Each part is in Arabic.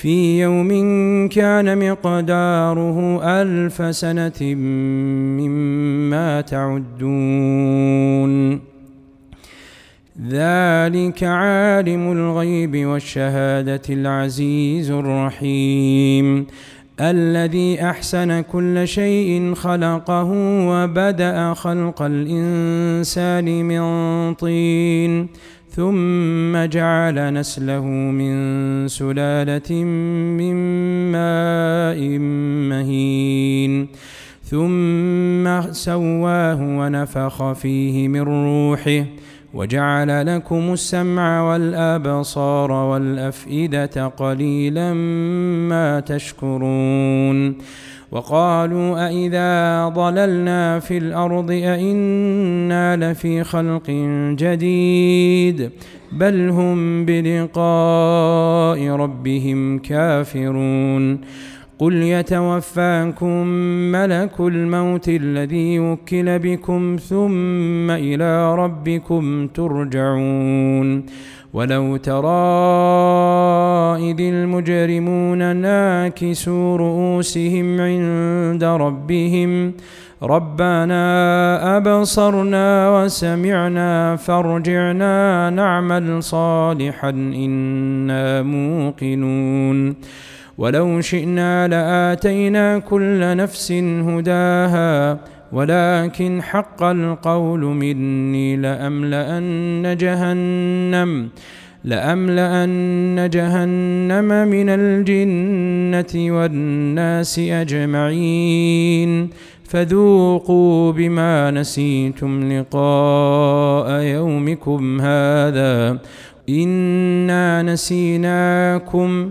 في يوم كان مقداره ألف سنة مما تعدون. ذلك عالم الغيب والشهادة العزيز الرحيم. الذي أحسن كل شيء خلقه وبدأ خلق الإنسان من طين. ثم جعل نسله من سلالة من ماء مهين. ثم سواه ونفخ فيه من روحه. وجعل لكم السمع والأبصار والأفئدة قليلا ما تشكرون وقالوا أإذا ضللنا في الأرض أإنا لفي خلق جديد بل هم بلقاء ربهم كافرون قل يتوفاكم ملك الموت الذي وكل بكم ثم إلى ربكم ترجعون ولو ترى إذ المجرمون ناكسوا رؤوسهم عند ربهم ربنا أبصرنا وسمعنا فارجعنا نعمل صالحا إنا موقنون ولو شئنا لآتينا كل نفس هداها ولكن حق القول مني لأملأن جهنم لأملأن جهنم من الجنة والناس أجمعين. فذوقوا بما نسيتم لقاء يومكم هذا إنا نسيناكم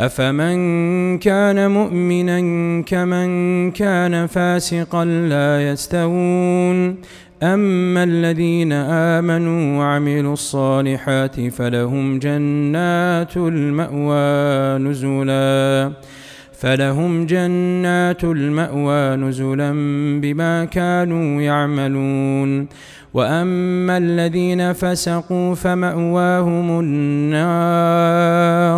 أفمن كان مؤمنا كمن كان فاسقا لا يستوون أما الذين آمنوا وعملوا الصالحات فلهم جنات المأوى نزلا فلهم جنات المأوى نزلا بما كانوا يعملون وأما الذين فسقوا فمأواهم النار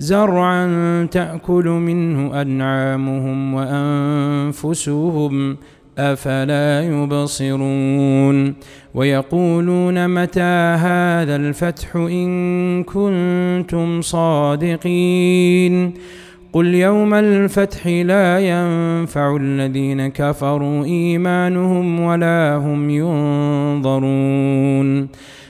زرعا تأكل منه أنعامهم وأنفسهم أفلا يبصرون. ويقولون متى هذا الفتح إن كنتم صادقين؟ قل يوم الفتح لا ينفع الذين كفروا إيمانهم ولا هم ينظرون.